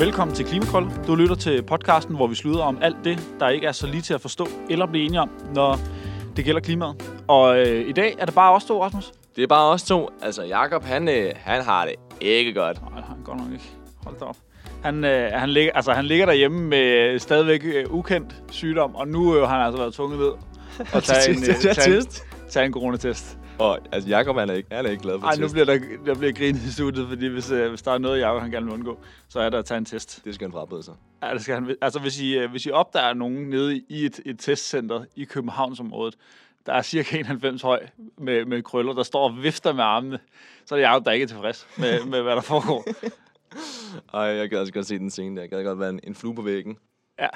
Velkommen til Klimakold. Du lytter til podcasten, hvor vi slutter om alt det, der ikke er så lige til at forstå eller blive enige om, når det gælder klimaet. Og øh, i dag er det bare os to, Rasmus. Det er bare os to. Altså, Jakob han, øh, han har det ikke godt. Nej, han godt nok ikke. Hold da op. Han, øh, han, ligger, altså, han ligger derhjemme med stadigvæk øh, ukendt sygdom, og nu øh, har han altså været tvunget ved at tage en, øh, tage, en, tage en coronatest. Og altså, Jakob han er ikke, han er ikke glad for Ej, nu test. bliver der, der bliver grinet i studiet, fordi hvis, øh, hvis der er noget, Jacob han gerne vil undgå, så er der at tage en test. Det skal han frabede sig. Ja, det skal han, altså, hvis I, øh, hvis I opdager nogen nede i et, et testcenter i Københavnsområdet, der er cirka 91 høj med, med krøller, der står og vifter med armene, så er det Jacob, der ikke er tilfreds med, med hvad der foregår. Ej, jeg gad også godt se den scene der. Jeg gad godt være en, en flue på væggen. Ja.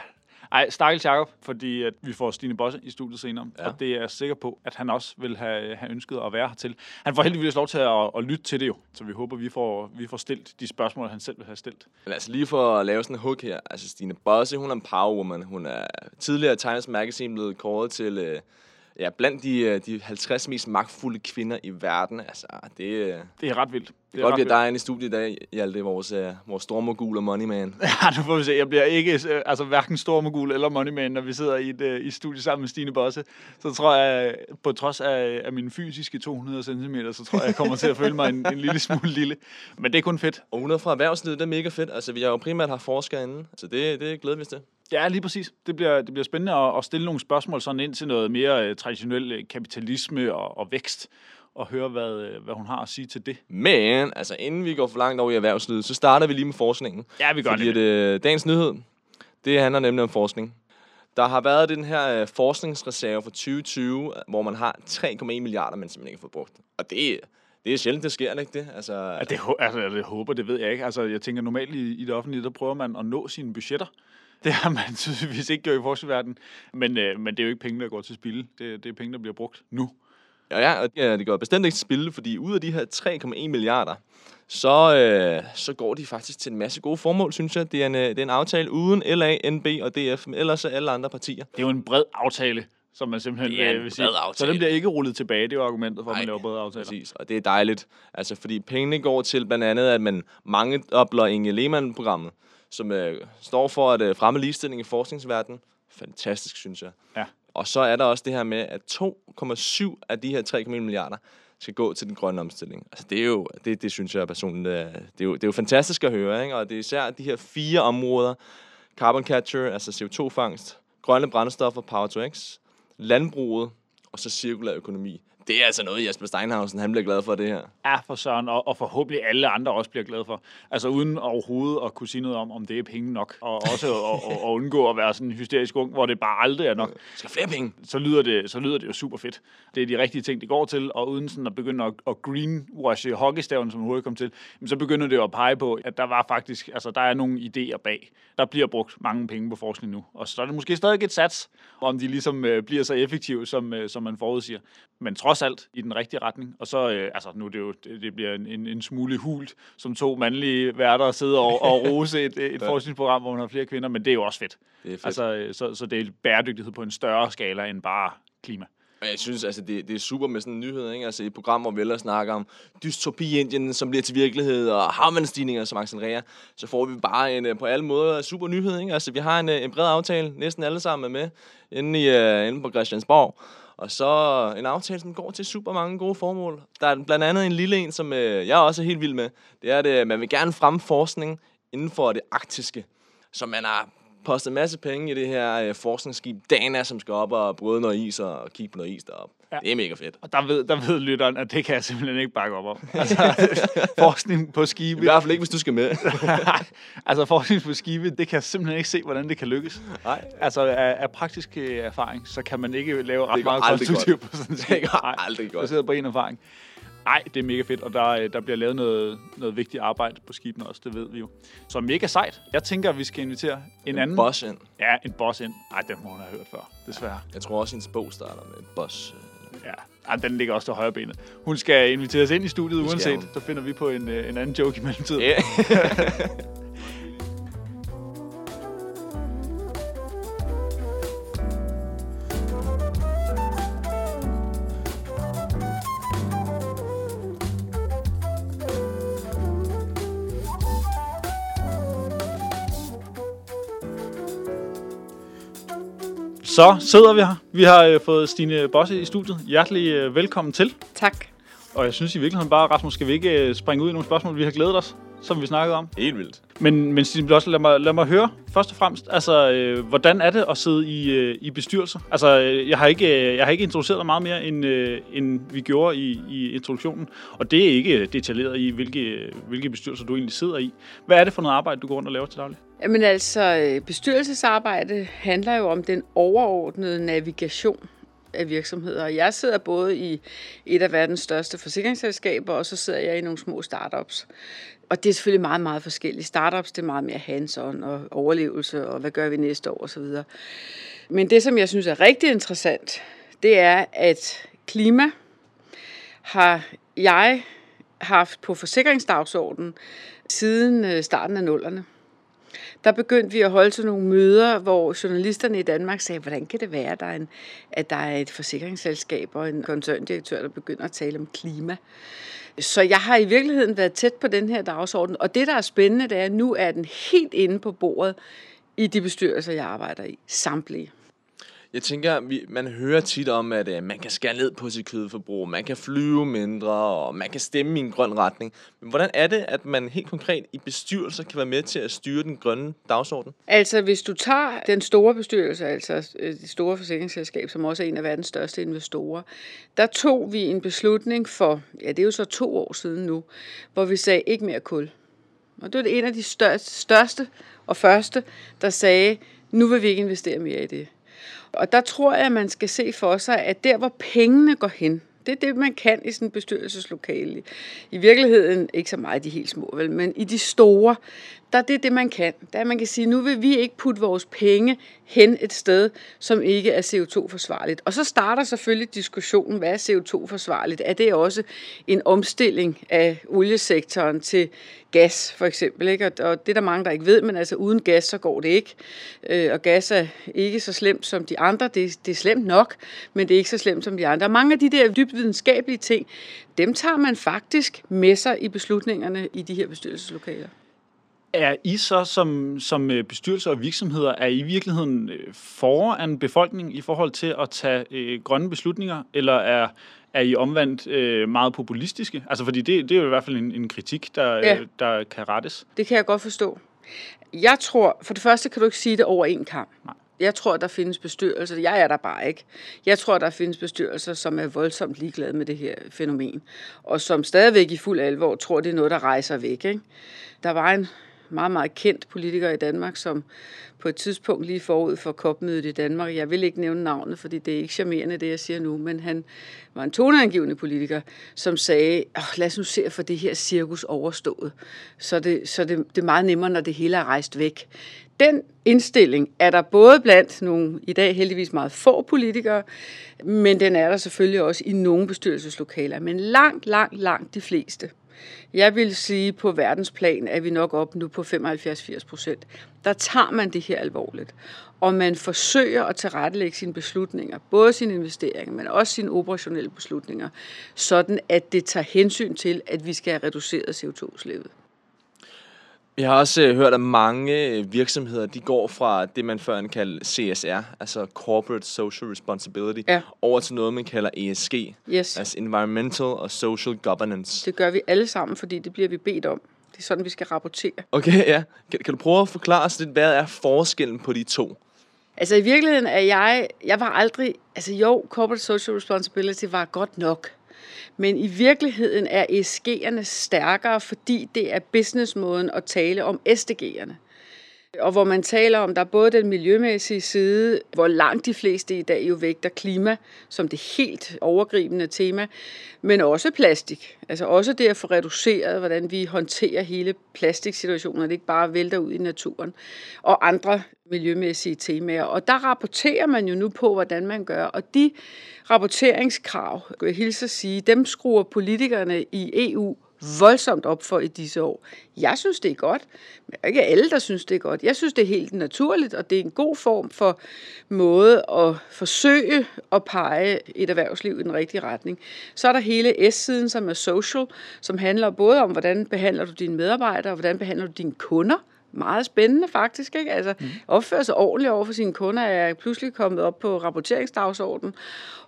Ej, stakkels Jacob, fordi at vi får Stine Bosse i studiet senere, ja. Og det er jeg sikker på, at han også vil have, have ønsket at være hertil. Han får heldigvis lov til at, at lytte til det jo, så vi håber, vi får, vi får stillet de spørgsmål, han selv vil have stillet. Men altså lige for at lave sådan en hook her. Altså Stine Bosse, hun er en powerwoman. Hun er tidligere Times Magazine blevet kåret til... Øh, ja, blandt de, øh, de 50 mest magtfulde kvinder i verden. Altså, det, øh, Det er ret vildt. det er godt, vi har dig inde i studiet i dag, Hjalte, vores, øh, vores store mogul og money man. Ja, nu får vi se. Jeg bliver ikke, altså hverken stormogul eller moneyman, når vi sidder i et i et studie sammen med Stine Bosse. Så tror jeg, på trods af, af mine fysiske 200 cm, så tror jeg, jeg kommer til at føle mig en, en lille smule lille. Men det er kun fedt. Og hun er fra erhvervslivet, det er mega fedt. Altså, vi har jo primært haft forskere inde, så det, det glæder vi os til. Ja, lige præcis. Det bliver, det bliver spændende at, at stille nogle spørgsmål sådan ind til noget mere uh, traditionel uh, kapitalisme og, og vækst, og høre, hvad, uh, hvad hun har at sige til det. Men, altså inden vi går for langt over i erhvervslivet, så starter vi lige med forskningen. Ja, vi gør Fordi det. at, øh, dagens nyhed, det handler nemlig om forskning. Der har været den her øh, forskningsreserve for 2020, hvor man har 3,1 milliarder, men simpelthen ikke har fået brugt. Og det, det er sjældent, det sker, ikke det? Altså, Ja, det, altså, det håber, det ved jeg ikke. Altså, jeg tænker normalt i, i det offentlige, der prøver man at nå sine budgetter. Det har man tydeligvis ikke gjort i forskningsverdenen. Men, øh, men det er jo ikke penge, der går til spil. Det, det er penge, der bliver brugt nu. ja, ja, og ja, det går bestemt ikke til spil, fordi ud af de her 3,1 milliarder, så, øh, så går de faktisk til en masse gode formål, synes jeg. Det er en, øh, det er en aftale uden LA, NB og DF, men ellers er alle andre partier. Det er jo en bred aftale, som man simpelthen Det er en øh, vil sige. bred Så aftale. den bliver ikke rullet tilbage. Det er jo argumentet for, at man laver brede aftaler. Præcis, og det er dejligt. Altså, fordi pengene går til blandt andet, at man mange opler Inge Lehmann-programmet, som øh, står for at øh, fremme ligestilling i forskningsverdenen. Fantastisk, synes jeg. Ja. Og så er der også det her med, at 2,7 af de her 3,1 milliarder skal gå til den grønne omstilling. Altså, det er jo, det, det synes jeg personligt, øh, det er, jo, det er jo fantastisk at høre, ikke? Og det er især de her fire områder, carbon capture, altså CO2-fangst, grønne brændstoffer, power to x, landbruget, og så cirkulær økonomi. Det er altså noget, Jesper Steinhausen, han bliver glad for det her. Ja, for søren, og, og forhåbentlig alle andre også bliver glade for. Altså uden overhovedet at kunne sige noget om, om det er penge nok. Og også at, at, at undgå at være sådan en hysterisk ung, hvor det bare aldrig er nok. Skal flere penge? så lyder, det, så lyder det jo super fedt. Det er de rigtige ting, det går til, og uden sådan at begynde at, at greenwashe hockeystaven, som hurtigt kom til, så begynder det jo at pege på, at der var faktisk, altså der er nogle idéer bag. Der bliver brugt mange penge på forskning nu, og så er det måske stadig et sats, om de ligesom øh, bliver så effektive, som, øh, som man forudsiger. Men trods alt i den rigtige retning. Og så, øh, altså nu er det jo, det, det bliver en, en, en smule hult, som to mandlige værter sidder og, og rose et, et forskningsprogram, hvor man har flere kvinder, men det er jo også fedt. Det er fedt. Altså, øh, så, så det er bæredygtighed på en større skala end bare klima. Og jeg synes, altså, det, det er super med sådan en nyhed, ikke? Altså, et program, hvor vi ellers snakker om dystopi Indien, som bliver til virkelighed, og havvandstigninger, som accelererer, så får vi bare en øh, på alle måder super nyhed, ikke? Altså, vi har en, øh, en bred aftale, næsten alle sammen er med, inde, i, uh, inde på Christiansborg. Og så en aftale, som går til super mange gode formål. Der er blandt andet en lille en, som øh, jeg også er helt vild med. Det er, at øh, man vil gerne fremme forskning inden for det arktiske. Så man har postet en masse penge i det her øh, forskningsskib Dana, som skal op og bryde noget is og kigge på noget is deroppe. Ja. Ja. Det er mega fedt. Og der ved, der ved lytteren, at det kan jeg simpelthen ikke bakke op om. Altså, forskning på I skibe, hvert fald ikke, hvis du skal med. altså forskning på skibe, det kan jeg simpelthen ikke se, hvordan det kan lykkes. Nej. Altså af, af praktisk øh, erfaring, så kan man ikke lave ret meget konstruktivt på sådan en Det går Nej, aldrig godt. Baseret på en erfaring. Nej, det er mega fedt, og der, øh, der bliver lavet noget, noget vigtigt arbejde på skibene også, det ved vi jo. Så mega sejt. Jeg tænker, at vi skal invitere en, anden... Boss ind. Ja, en boss ind. Nej, den må hun have hørt før, desværre. Jeg tror også, hendes bog starter med en boss. Ja, Ej, den ligger også til højre benet. Hun skal inviteres ind i studiet uanset. Så finder vi på en, øh, en anden joke i mellemtiden. Ja. Så sidder vi her. Vi har øh, fået Stine Bosse i studiet. Hjertelig øh, velkommen til. Tak. Og jeg synes i virkeligheden bare, Rasmus, skal vi ikke øh, springe ud i nogle spørgsmål, vi har glædet os, som vi snakkede om. Helt vildt. Men, men Stine også lad mig, lad mig høre først og fremmest, altså, øh, hvordan er det at sidde i, øh, i bestyrelser? Altså, øh, jeg har, ikke, øh, jeg har ikke introduceret dig meget mere, end, øh, end vi gjorde i, i introduktionen. Og det er ikke detaljeret i, hvilke, hvilke bestyrelser du egentlig sidder i. Hvad er det for noget arbejde, du går rundt og laver til daglig? Jamen altså, bestyrelsesarbejde handler jo om den overordnede navigation af virksomheder. Jeg sidder både i et af verdens største forsikringsselskaber, og så sidder jeg i nogle små startups. Og det er selvfølgelig meget, meget forskelligt. Startups, det er meget mere hands-on og overlevelse, og hvad gør vi næste år osv. Men det, som jeg synes er rigtig interessant, det er, at klima har jeg haft på forsikringsdagsordenen siden øh, starten af nullerne der begyndte vi at holde sådan nogle møder, hvor journalisterne i Danmark sagde, hvordan kan det være, at der er, en, at der er et forsikringsselskab og en koncerndirektør, der begynder at tale om klima. Så jeg har i virkeligheden været tæt på den her dagsorden, og det, der er spændende, det er, at nu er den helt inde på bordet i de bestyrelser, jeg arbejder i. Samtlige. Jeg tænker, vi, man hører tit om, at øh, man kan skære ned på sit kødforbrug, man kan flyve mindre, og man kan stemme i en grøn retning. Men hvordan er det, at man helt konkret i bestyrelser kan være med til at styre den grønne dagsorden? Altså, hvis du tager den store bestyrelse, altså øh, det store forsikringsselskab, som også er en af verdens største investorer, der tog vi en beslutning for, ja, det er jo så to år siden nu, hvor vi sagde ikke mere kul. Og det var en af de største, største og første, der sagde, nu vil vi ikke investere mere i det. Og der tror jeg, at man skal se for sig, at der, hvor pengene går hen, det er det, man kan i sådan en bestyrelseslokale. I virkeligheden ikke så meget de helt små, vel, men i de store, der er det man kan. Der man kan sige, nu vil vi ikke putte vores penge hen et sted, som ikke er CO2-forsvarligt. Og så starter selvfølgelig diskussionen, hvad er CO2-forsvarligt? Er det også en omstilling af oliesektoren til gas, for eksempel? Ikke? Og det er der mange, der ikke ved, men altså uden gas, så går det ikke. Øh, og gas er ikke så slemt som de andre. Det, det er slemt nok, men det er ikke så slemt som de andre. Mange af de der dybt videnskabelige ting, dem tager man faktisk med sig i beslutningerne i de her bestyrelseslokaler. Er I så som, som øh, bestyrelser og virksomheder, er I i virkeligheden øh, foran befolkningen i forhold til at tage øh, grønne beslutninger, eller er, er I omvendt øh, meget populistiske? Altså fordi det, det er jo i hvert fald en, en kritik, der, ja. øh, der kan rettes. Det kan jeg godt forstå. Jeg tror, for det første kan du ikke sige det over en kamp. Nej. Jeg tror, der findes bestyrelser, jeg er der bare ikke. Jeg tror, der findes bestyrelser, som er voldsomt ligeglade med det her fænomen, og som stadigvæk i fuld alvor tror, det er noget, der rejser væk. Ikke? Der var en meget, meget kendt politiker i Danmark, som på et tidspunkt lige forud for kopmødet i Danmark, jeg vil ikke nævne navnet, fordi det er ikke charmerende, det jeg siger nu, men han var en toneangivende politiker, som sagde, oh, lad os nu se for det her cirkus overstået, så, det, så det, det er meget nemmere, når det hele er rejst væk. Den indstilling er der både blandt nogle i dag heldigvis meget få politikere, men den er der selvfølgelig også i nogle bestyrelseslokaler, men langt, langt, langt de fleste jeg vil sige, på verdensplan er vi nok op nu på 75-80 procent. Der tager man det her alvorligt. Og man forsøger at tilrettelægge sine beslutninger, både sine investeringer, men også sine operationelle beslutninger, sådan at det tager hensyn til, at vi skal have reduceret CO2-udslippet. Jeg har også øh, hørt, at mange øh, virksomheder, de går fra det, man før kaldte CSR, altså Corporate Social Responsibility, ja. over til noget, man kalder ESG, yes. altså Environmental og Social Governance. Det gør vi alle sammen, fordi det bliver vi bedt om. Det er sådan, vi skal rapportere. Okay, ja. Kan, kan du prøve at forklare os lidt, hvad er forskellen på de to? Altså i virkeligheden er jeg, jeg var aldrig, altså jo, Corporate Social Responsibility var godt nok. Men i virkeligheden er ESG'erne stærkere, fordi det er businessmåden at tale om SDG'erne. Og hvor man taler om, der er både den miljømæssige side, hvor langt de fleste i dag jo vægter klima som det helt overgribende tema, men også plastik. Altså også det at få reduceret, hvordan vi håndterer hele plastiksituationen, og det ikke bare vælter ud i naturen, og andre miljømæssige temaer. Og der rapporterer man jo nu på, hvordan man gør, og de rapporteringskrav, jeg hilse at sige, dem skruer politikerne i EU voldsomt op for i disse år. Jeg synes, det er godt. Men ikke alle, der synes, det er godt. Jeg synes, det er helt naturligt, og det er en god form for måde at forsøge at pege et erhvervsliv i den rigtige retning. Så er der hele S-siden, som er social, som handler både om, hvordan behandler du dine medarbejdere, og hvordan behandler du dine kunder, meget spændende faktisk. Ikke? Altså, mm. opføre sig ordentligt over for sine kunder er pludselig kommet op på rapporteringsdagsordenen.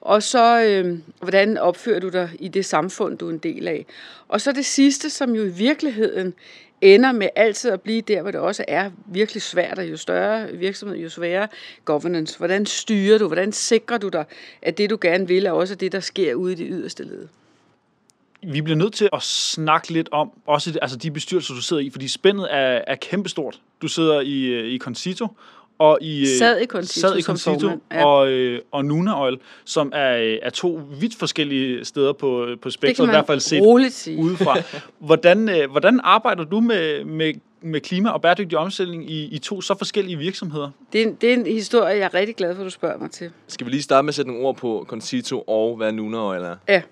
Og så, øh, hvordan opfører du dig i det samfund, du er en del af. Og så det sidste, som jo i virkeligheden ender med altid at blive der, hvor det også er virkelig svært, og jo større virksomhed, jo sværere governance. Hvordan styrer du, hvordan sikrer du dig, at det, du gerne vil, er også det, der sker ude i det yderste led? Vi bliver nødt til at snakke lidt om også altså de bestyrelser, du sidder i, fordi spændet er, er kæmpestort. Du sidder i, øh, i Concito, og i, øh, sad i Concito, sad i Concito som ja. og, øh, og Nuna Oil, som er, er to vidt forskellige steder på, på spektret, i hvert fald set sige. udefra. Hvordan, hvordan arbejder du med, med, med klima og bæredygtig omstilling i, i to så forskellige virksomheder? Det er, en, det er en historie, jeg er rigtig glad for, at du spørger mig til. Skal vi lige starte med at sætte nogle ord på Concito og hvad Nuna Oil er? Ja.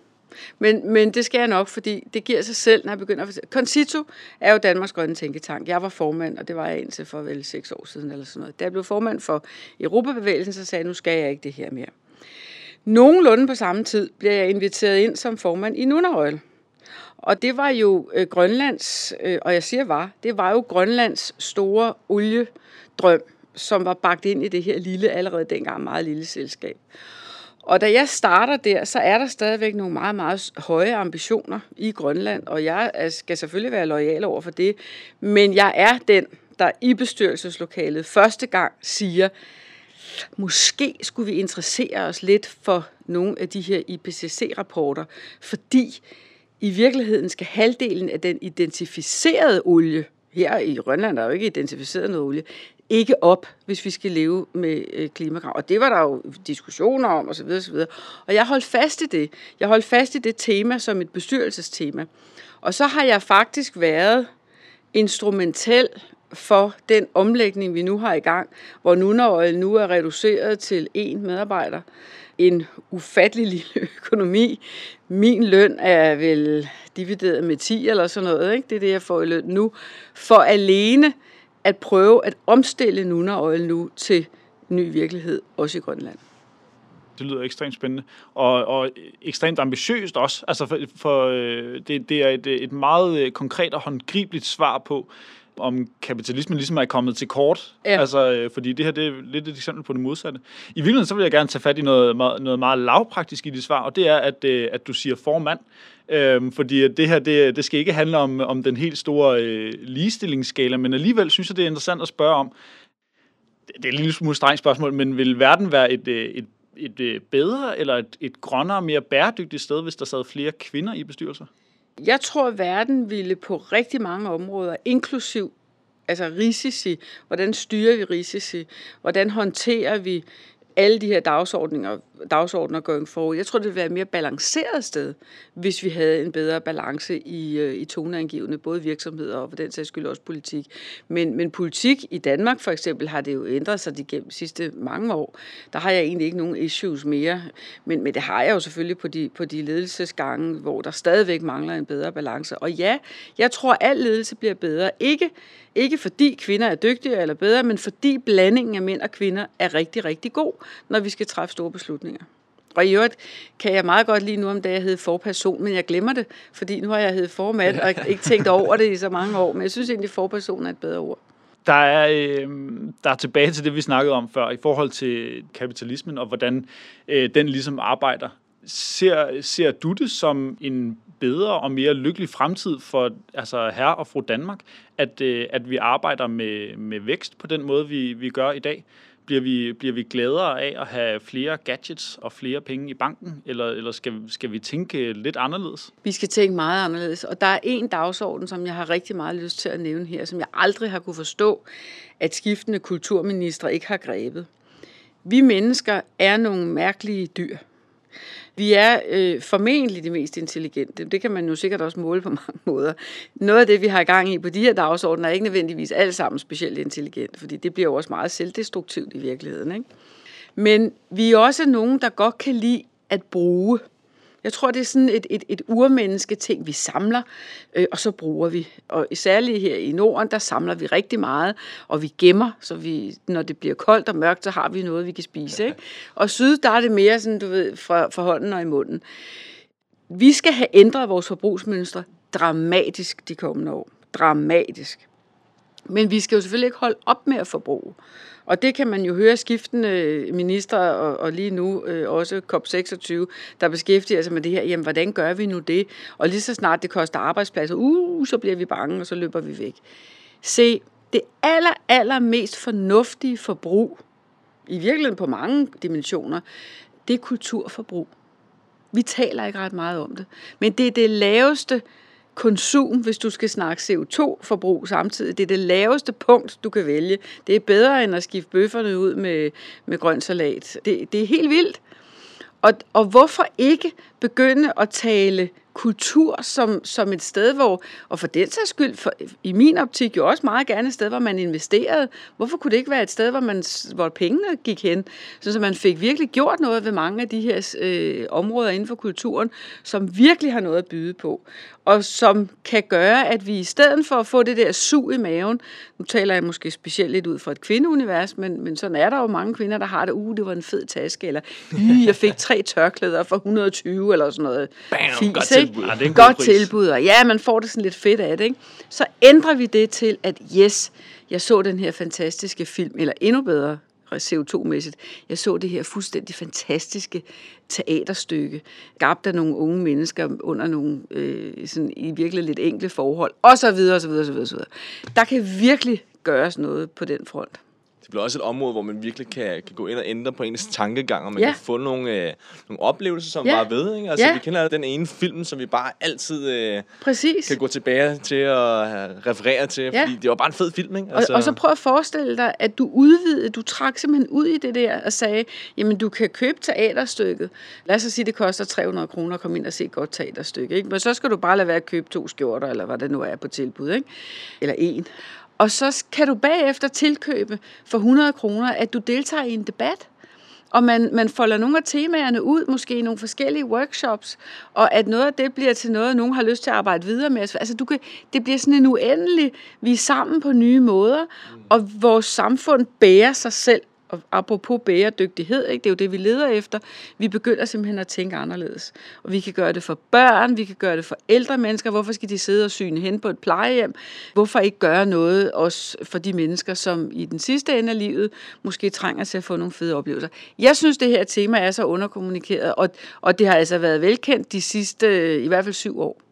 Men, men det skal jeg nok, fordi det giver sig selv, når jeg begynder at fortælle. Concito er jo Danmarks Grønne Tænketank. Jeg var formand, og det var jeg indtil for vel seks år siden eller sådan noget. Da jeg blev formand for Europabevægelsen, så sagde jeg, nu skal jeg ikke det her mere. Nogenlunde på samme tid bliver jeg inviteret ind som formand i Nunarøl. Og det var jo øh, Grønlands, øh, og jeg siger var, det var jo Grønlands store oliedrøm, som var bagt ind i det her lille, allerede dengang meget lille selskab. Og da jeg starter der, så er der stadigvæk nogle meget, meget høje ambitioner i Grønland, og jeg skal selvfølgelig være lojal over for det, men jeg er den, der i bestyrelseslokalet første gang siger, måske skulle vi interessere os lidt for nogle af de her IPCC-rapporter, fordi i virkeligheden skal halvdelen af den identificerede olie, her i Grønland er der jo ikke identificeret noget olie, ikke op, hvis vi skal leve med øh, klimakrav. Og det var der jo diskussioner om osv. osv. Og jeg holdt fast i det. Jeg holdt fast i det tema som et bestyrelsestema. Og så har jeg faktisk været instrumentel for den omlægning, vi nu har i gang, hvor Nunaoil nu er reduceret til én medarbejder. En ufattelig lille økonomi. Min løn er vel divideret med 10 eller sådan noget. Ikke? Det er det, jeg får i løn nu. For alene at prøve at omstille Nuna Oil nu til ny virkelighed, også i Grønland. Det lyder ekstremt spændende, og, og ekstremt ambitiøst også. Altså for, for øh, det, det er et, et meget øh, konkret og håndgribeligt svar på, om kapitalismen ligesom er kommet til kort. Ja. Altså, øh, fordi det her det er lidt et eksempel på det modsatte. I virkeligheden så vil jeg gerne tage fat i noget, noget meget lavpraktisk i dit svar, og det er, at, at du siger formand. Øhm, fordi det her, det, det skal ikke handle om, om den helt store øh, ligestillingsskala, men alligevel synes jeg, det er interessant at spørge om, det er et lille smule strengt spørgsmål, men vil verden være et, øh, et, et, et øh, bedre eller et, et grønnere, mere bæredygtigt sted, hvis der sad flere kvinder i bestyrelser? Jeg tror, at verden ville på rigtig mange områder, inklusiv altså risici, hvordan styrer vi risici, hvordan håndterer vi alle de her dagsordninger, dagsordner going forward. Jeg tror, det ville være et mere balanceret sted, hvis vi havde en bedre balance i, øh, i toneangivende, både virksomheder og for den sags skyld også politik. Men, men politik i Danmark for eksempel har det jo ændret sig de gennem sidste mange år. Der har jeg egentlig ikke nogen issues mere, men, men det har jeg jo selvfølgelig på de, på de ledelsesgange, hvor der stadigvæk mangler en bedre balance. Og ja, jeg tror, at al ledelse bliver bedre. Ikke ikke fordi kvinder er dygtigere eller bedre, men fordi blandingen af mænd og kvinder er rigtig, rigtig god, når vi skal træffe store beslutninger. Og i øvrigt kan jeg meget godt lige nu om dagen hedde forperson, men jeg glemmer det, fordi nu har jeg heddet formand og ikke tænkt over det i så mange år. Men jeg synes egentlig, at forperson er et bedre ord. Der er, øh, der er tilbage til det, vi snakkede om før, i forhold til kapitalismen og hvordan øh, den ligesom arbejder. Ser, ser du det som en bedre og mere lykkelig fremtid for altså herre og fru Danmark, at, øh, at vi arbejder med, med vækst på den måde, vi, vi gør i dag? Bliver vi, bliver vi gladere af at have flere gadgets og flere penge i banken, eller, eller skal, skal vi tænke lidt anderledes? Vi skal tænke meget anderledes, og der er en dagsorden, som jeg har rigtig meget lyst til at nævne her, som jeg aldrig har kunne forstå, at skiftende kulturministre ikke har grebet. Vi mennesker er nogle mærkelige dyr. Vi er øh, formentlig de mest intelligente. Det kan man jo sikkert også måle på mange måder. Noget af det, vi har i gang i på de her dagsordener, er ikke nødvendigvis alt sammen specielt intelligent, fordi det bliver jo også meget selvdestruktivt i virkeligheden. Ikke? Men vi er også nogen, der godt kan lide at bruge jeg tror, det er sådan et, et, et urmenneske ting, vi samler, øh, og så bruger vi. Og særligt her i Norden, der samler vi rigtig meget, og vi gemmer, så vi, når det bliver koldt og mørkt, så har vi noget, vi kan spise. Ikke? Og syd, der er det mere sådan, du ved, fra, fra hånden og i munden. Vi skal have ændret vores forbrugsmønstre dramatisk de kommende år. Dramatisk. Men vi skal jo selvfølgelig ikke holde op med at forbruge. Og det kan man jo høre skiftende ministre, og, og lige nu øh, også COP26, der beskæftiger sig med det her. Jamen, hvordan gør vi nu det? Og lige så snart det koster arbejdspladser, uh, så bliver vi bange, og så løber vi væk. Se, det aller, aller mest fornuftige forbrug, i virkeligheden på mange dimensioner, det er kulturforbrug. Vi taler ikke ret meget om det, men det er det laveste konsum, hvis du skal snakke CO2-forbrug samtidig. Det er det laveste punkt, du kan vælge. Det er bedre end at skifte bøfferne ud med, med grøn salat. Det, det er helt vildt. Og, og hvorfor ikke begynde at tale kultur som, som et sted, hvor, og for den sags skyld, for, i min optik jo også meget gerne et sted, hvor man investerede. Hvorfor kunne det ikke være et sted, hvor, man, hvor pengene gik hen, så man fik virkelig gjort noget ved mange af de her øh, områder inden for kulturen, som virkelig har noget at byde på, og som kan gøre, at vi i stedet for at få det der sug i maven, nu taler jeg måske specielt lidt ud fra et kvindeunivers, men, men sådan er der jo mange kvinder, der har det, uh, det var en fed taske, eller jeg fik tre tørklæder for 120, eller sådan noget. Bam, Fis? Tilbud. Ja, det er en god godt pris. tilbud, og ja, man får det sådan lidt fedt af det, ikke? Så ændrer vi det til, at yes, jeg så den her fantastiske film, eller endnu bedre CO2-mæssigt. Jeg så det her fuldstændig fantastiske teaterstykke, skabt af nogle unge mennesker under nogle øh, sådan i virkelig lidt enkle forhold, og så videre, og så videre, og så videre, og så videre. Der kan virkelig gøres noget på den front. Det bliver også et område, hvor man virkelig kan, kan gå ind og ændre på ens tankegang, og man Ja. kan få nogle, øh, nogle oplevelser, som Ja. bare ved. Ikke? Altså, Ja. Vi kender den ene film, som vi bare altid øh, Præcis. kan gå tilbage til at øh, referere til, Ja. fordi det var bare en fed film. Ikke? Og, og så prøv at forestille dig, at du udvidede, du trak simpelthen ud i det der og sagde, jamen du kan købe teaterstykket. Lad os sige, det koster 300 kroner at komme ind og se et godt teaterstykke. Ikke? Men så skal du bare lade være at købe to skjorter, eller hvad det nu er på tilbud. Ikke? Eller en. Og så kan du bagefter tilkøbe for 100 kroner, at du deltager i en debat. Og man, man folder nogle af temaerne ud, måske i nogle forskellige workshops, og at noget af det bliver til noget, nogen har lyst til at arbejde videre med. Altså, du kan, det bliver sådan en uendelig, vi er sammen på nye måder, og vores samfund bærer sig selv. Og apropos bæredygtighed, ikke? det er jo det, vi leder efter. Vi begynder simpelthen at tænke anderledes. Og vi kan gøre det for børn, vi kan gøre det for ældre mennesker. Hvorfor skal de sidde og syne hen på et plejehjem? Hvorfor ikke gøre noget også for de mennesker, som i den sidste ende af livet måske trænger til at få nogle fede oplevelser? Jeg synes, det her tema er så underkommunikeret, og, og det har altså været velkendt de sidste, i hvert fald syv år.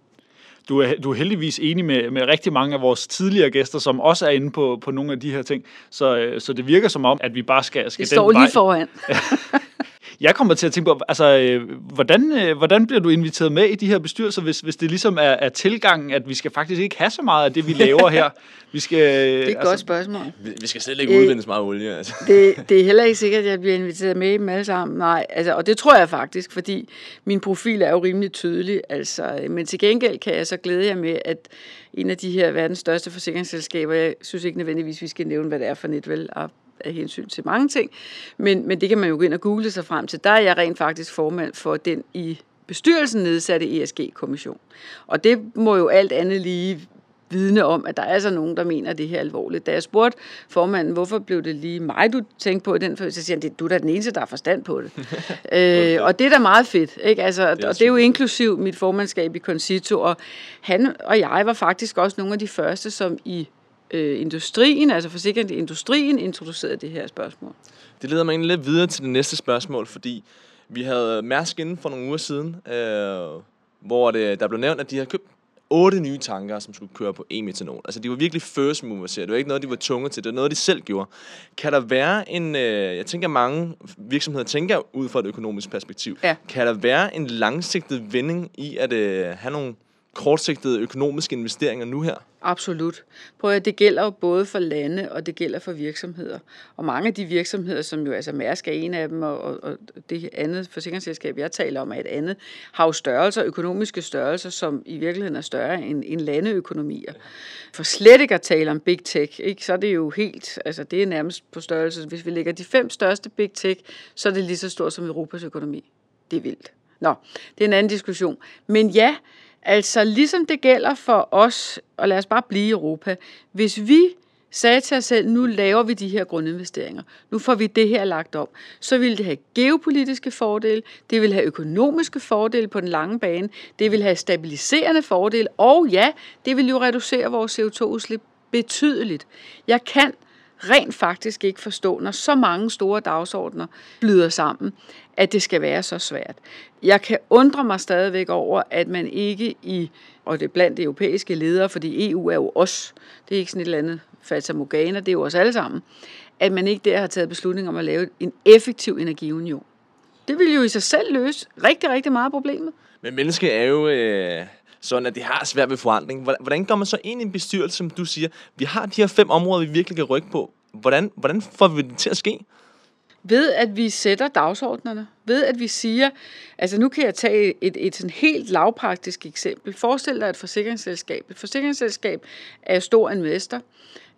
Du er, du er heldigvis enig med, med rigtig mange af vores tidligere gæster, som også er inde på, på nogle af de her ting. Så, øh, så det virker som om, at vi bare skal, skal Det den står vej. lige foran. Jeg kommer til at tænke på, altså, øh, hvordan, øh, hvordan bliver du inviteret med i de her bestyrelser, hvis, hvis det ligesom er, er tilgangen, at vi skal faktisk ikke have så meget af det, vi laver her. Vi skal, Det er et godt spørgsmål. Vi, vi skal slet ikke Øh, udvinde så meget olie. Altså. Det, det er heller ikke sikkert, at jeg bliver inviteret med i dem alle sammen. Nej, altså, og det tror jeg faktisk, fordi min profil er jo rimelig tydelig. Altså, men til gengæld kan jeg så glæde jer med, at en af de her verdens største forsikringsselskaber, jeg synes ikke nødvendigvis, vi skal nævne, hvad det er for net, vel, af, af hensyn til mange ting, men, men det kan man jo gå ind og google sig frem til. Der er jeg rent faktisk formand for den i bestyrelsen nedsatte ESG-kommission. Og det må jo alt andet lige vidne om, at der er altså nogen, der mener det her alvorligt. Da jeg spurgte formanden, hvorfor blev det lige mig, du tænkte på i den følelse, så siger han, "Det- du er da den eneste, der har forstand på det. øh, og det er da meget fedt. Ikke? Altså, og det er jo inklusiv mit formandskab i Concito, og han og jeg var faktisk også nogle af de første, som i øh, industrien, altså forsikringsindustrien, introducerede det her spørgsmål. Det leder mig egentlig lidt videre til det næste spørgsmål, fordi vi havde Mærsk inden for nogle uger siden, øh, hvor det, der blev nævnt, at de havde købt otte nye tanker, som skulle køre på e-metanol. Altså, de var virkelig first mover, siger jeg. Det var ikke noget, de var tunge til. Det var noget, de selv gjorde. Kan der være en... Øh, jeg tænker, mange virksomheder tænker ud fra et økonomisk perspektiv. Ja. Kan der være en langsigtet vending i at øh, have nogle kortsigtede økonomiske investeringer nu her? Absolut. Prøv at det gælder jo både for lande, og det gælder for virksomheder. Og mange af de virksomheder, som jo altså Mærsk er en af dem, og, og, og det andet forsikringsselskab, jeg taler om, er et andet, har jo størrelser, økonomiske størrelser, som i virkeligheden er større end, end landeøkonomier. For slet ikke at tale om big tech, ikke? så er det jo helt, altså det er nærmest på størrelse. Hvis vi lægger de fem største big tech, så er det lige så stort som Europas økonomi. Det er vildt. Nå, det er en anden diskussion. Men ja, Altså ligesom det gælder for os, og lad os bare blive i Europa, hvis vi sagde til os selv, nu laver vi de her grundinvesteringer, nu får vi det her lagt op, så ville det have geopolitiske fordele, det ville have økonomiske fordele på den lange bane, det ville have stabiliserende fordele, og ja, det vil jo reducere vores CO2-udslip betydeligt. Jeg kan rent faktisk ikke forstå, når så mange store dagsordner flyder sammen, at det skal være så svært. Jeg kan undre mig stadigvæk over, at man ikke i, og det er blandt de europæiske ledere, fordi EU er jo os, det er ikke sådan et eller andet Fata Morgana, det er jo os alle sammen, at man ikke der har taget beslutning om at lave en effektiv energiunion. Det vil jo i sig selv løse rigtig, rigtig meget problemet. Men mennesket er jo øh, sådan, at det har svært ved forandring. Hvordan går man så ind i en bestyrelse, som du siger, vi har de her fem områder, vi virkelig kan rykke på. Hvordan, hvordan får vi det til at ske? Ved at vi sætter dagsordnerne. Ved at vi siger, altså nu kan jeg tage et, et sådan helt lavpraktisk eksempel. Forestil dig et forsikringsselskab. Et forsikringsselskab er stor investor.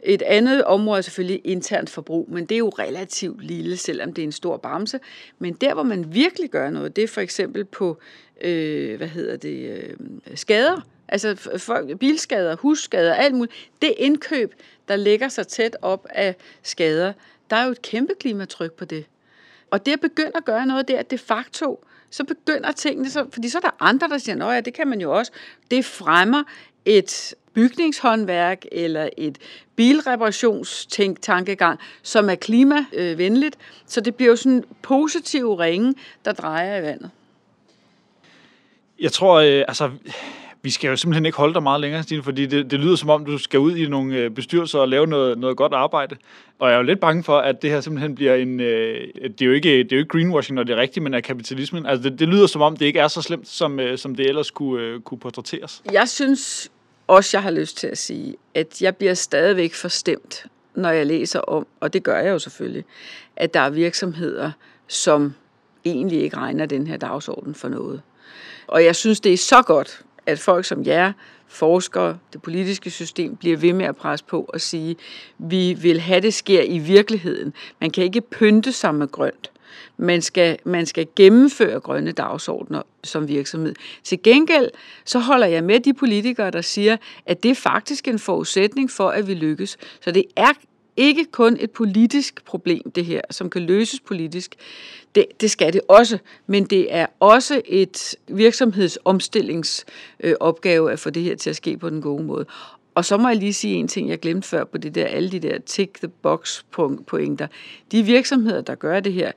Et andet område er selvfølgelig internt forbrug, men det er jo relativt lille, selvom det er en stor bamse. Men der, hvor man virkelig gør noget, det er for eksempel på, øh, hvad hedder det, øh, skader. Altså folk, bilskader, husskader, alt muligt. Det indkøb, der lægger sig tæt op af skader, der er jo et kæmpe klimatryk på det. Og det at begynde at gøre noget der, de facto, så begynder tingene, så, fordi så er der andre, der siger, at ja, det kan man jo også. Det fremmer et bygningshåndværk eller et bilreparationstankegang, som er klimavenligt. Så det bliver jo sådan en positiv ringe, der drejer i vandet. Jeg tror, øh, altså, vi skal jo simpelthen ikke holde dig meget længere, Stine, fordi det, det lyder som om, du skal ud i nogle øh, bestyrelser og lave noget, noget godt arbejde. Og jeg er jo lidt bange for, at det her simpelthen bliver en... Øh, det, er jo ikke, det er jo ikke greenwashing, når det er rigtigt, men er kapitalismen. Altså, det, det lyder som om, det ikke er så slemt, som, øh, som det ellers kunne, øh, kunne portrætteres. Jeg synes også, jeg har lyst til at sige, at jeg bliver stadigvæk forstemt, når jeg læser om, og det gør jeg jo selvfølgelig, at der er virksomheder, som egentlig ikke regner den her dagsorden for noget. Og jeg synes, det er så godt, at folk som jer, forskere, det politiske system, bliver ved med at presse på og sige, vi vil have det sker i virkeligheden. Man kan ikke pynte sig med grønt. Man skal, man skal gennemføre grønne dagsordner som virksomhed. Til gengæld så holder jeg med de politikere, der siger, at det er faktisk en forudsætning for, at vi lykkes. Så det er ikke kun et politisk problem, det her, som kan løses politisk. Det, det skal det også, men det er også et virksomhedsomstillingsopgave at få det her til at ske på den gode måde. Og så må jeg lige sige en ting, jeg glemte før på det der, alle de der tick the box pointer. De virksomheder, der gør det her,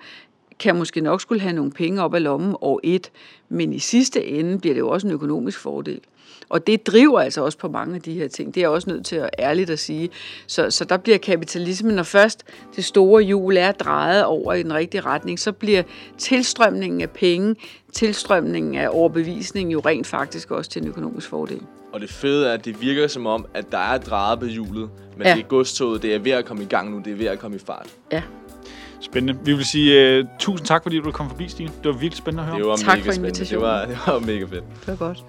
kan måske nok skulle have nogle penge op af lommen år et, men i sidste ende bliver det jo også en økonomisk fordel. Og det driver altså også på mange af de her ting. Det er jeg også nødt til at ærligt at sige. Så, så der bliver kapitalismen, når først det store hjul er drejet over i den rigtige retning, så bliver tilstrømningen af penge, tilstrømningen af overbevisning jo rent faktisk også til en økonomisk fordel. Og det fede er, at det virker som om, at der er drejet på hjulet, men ja. det er godstoget, det er ved at komme i gang nu, det er ved at komme i fart. Ja. Spændende. Vi vil sige uh, tusind tak, fordi du kom forbi, Stine. Det var virkelig spændende at høre. Det var tak mega for invitationen. Det var, det var mega fedt. Det var godt.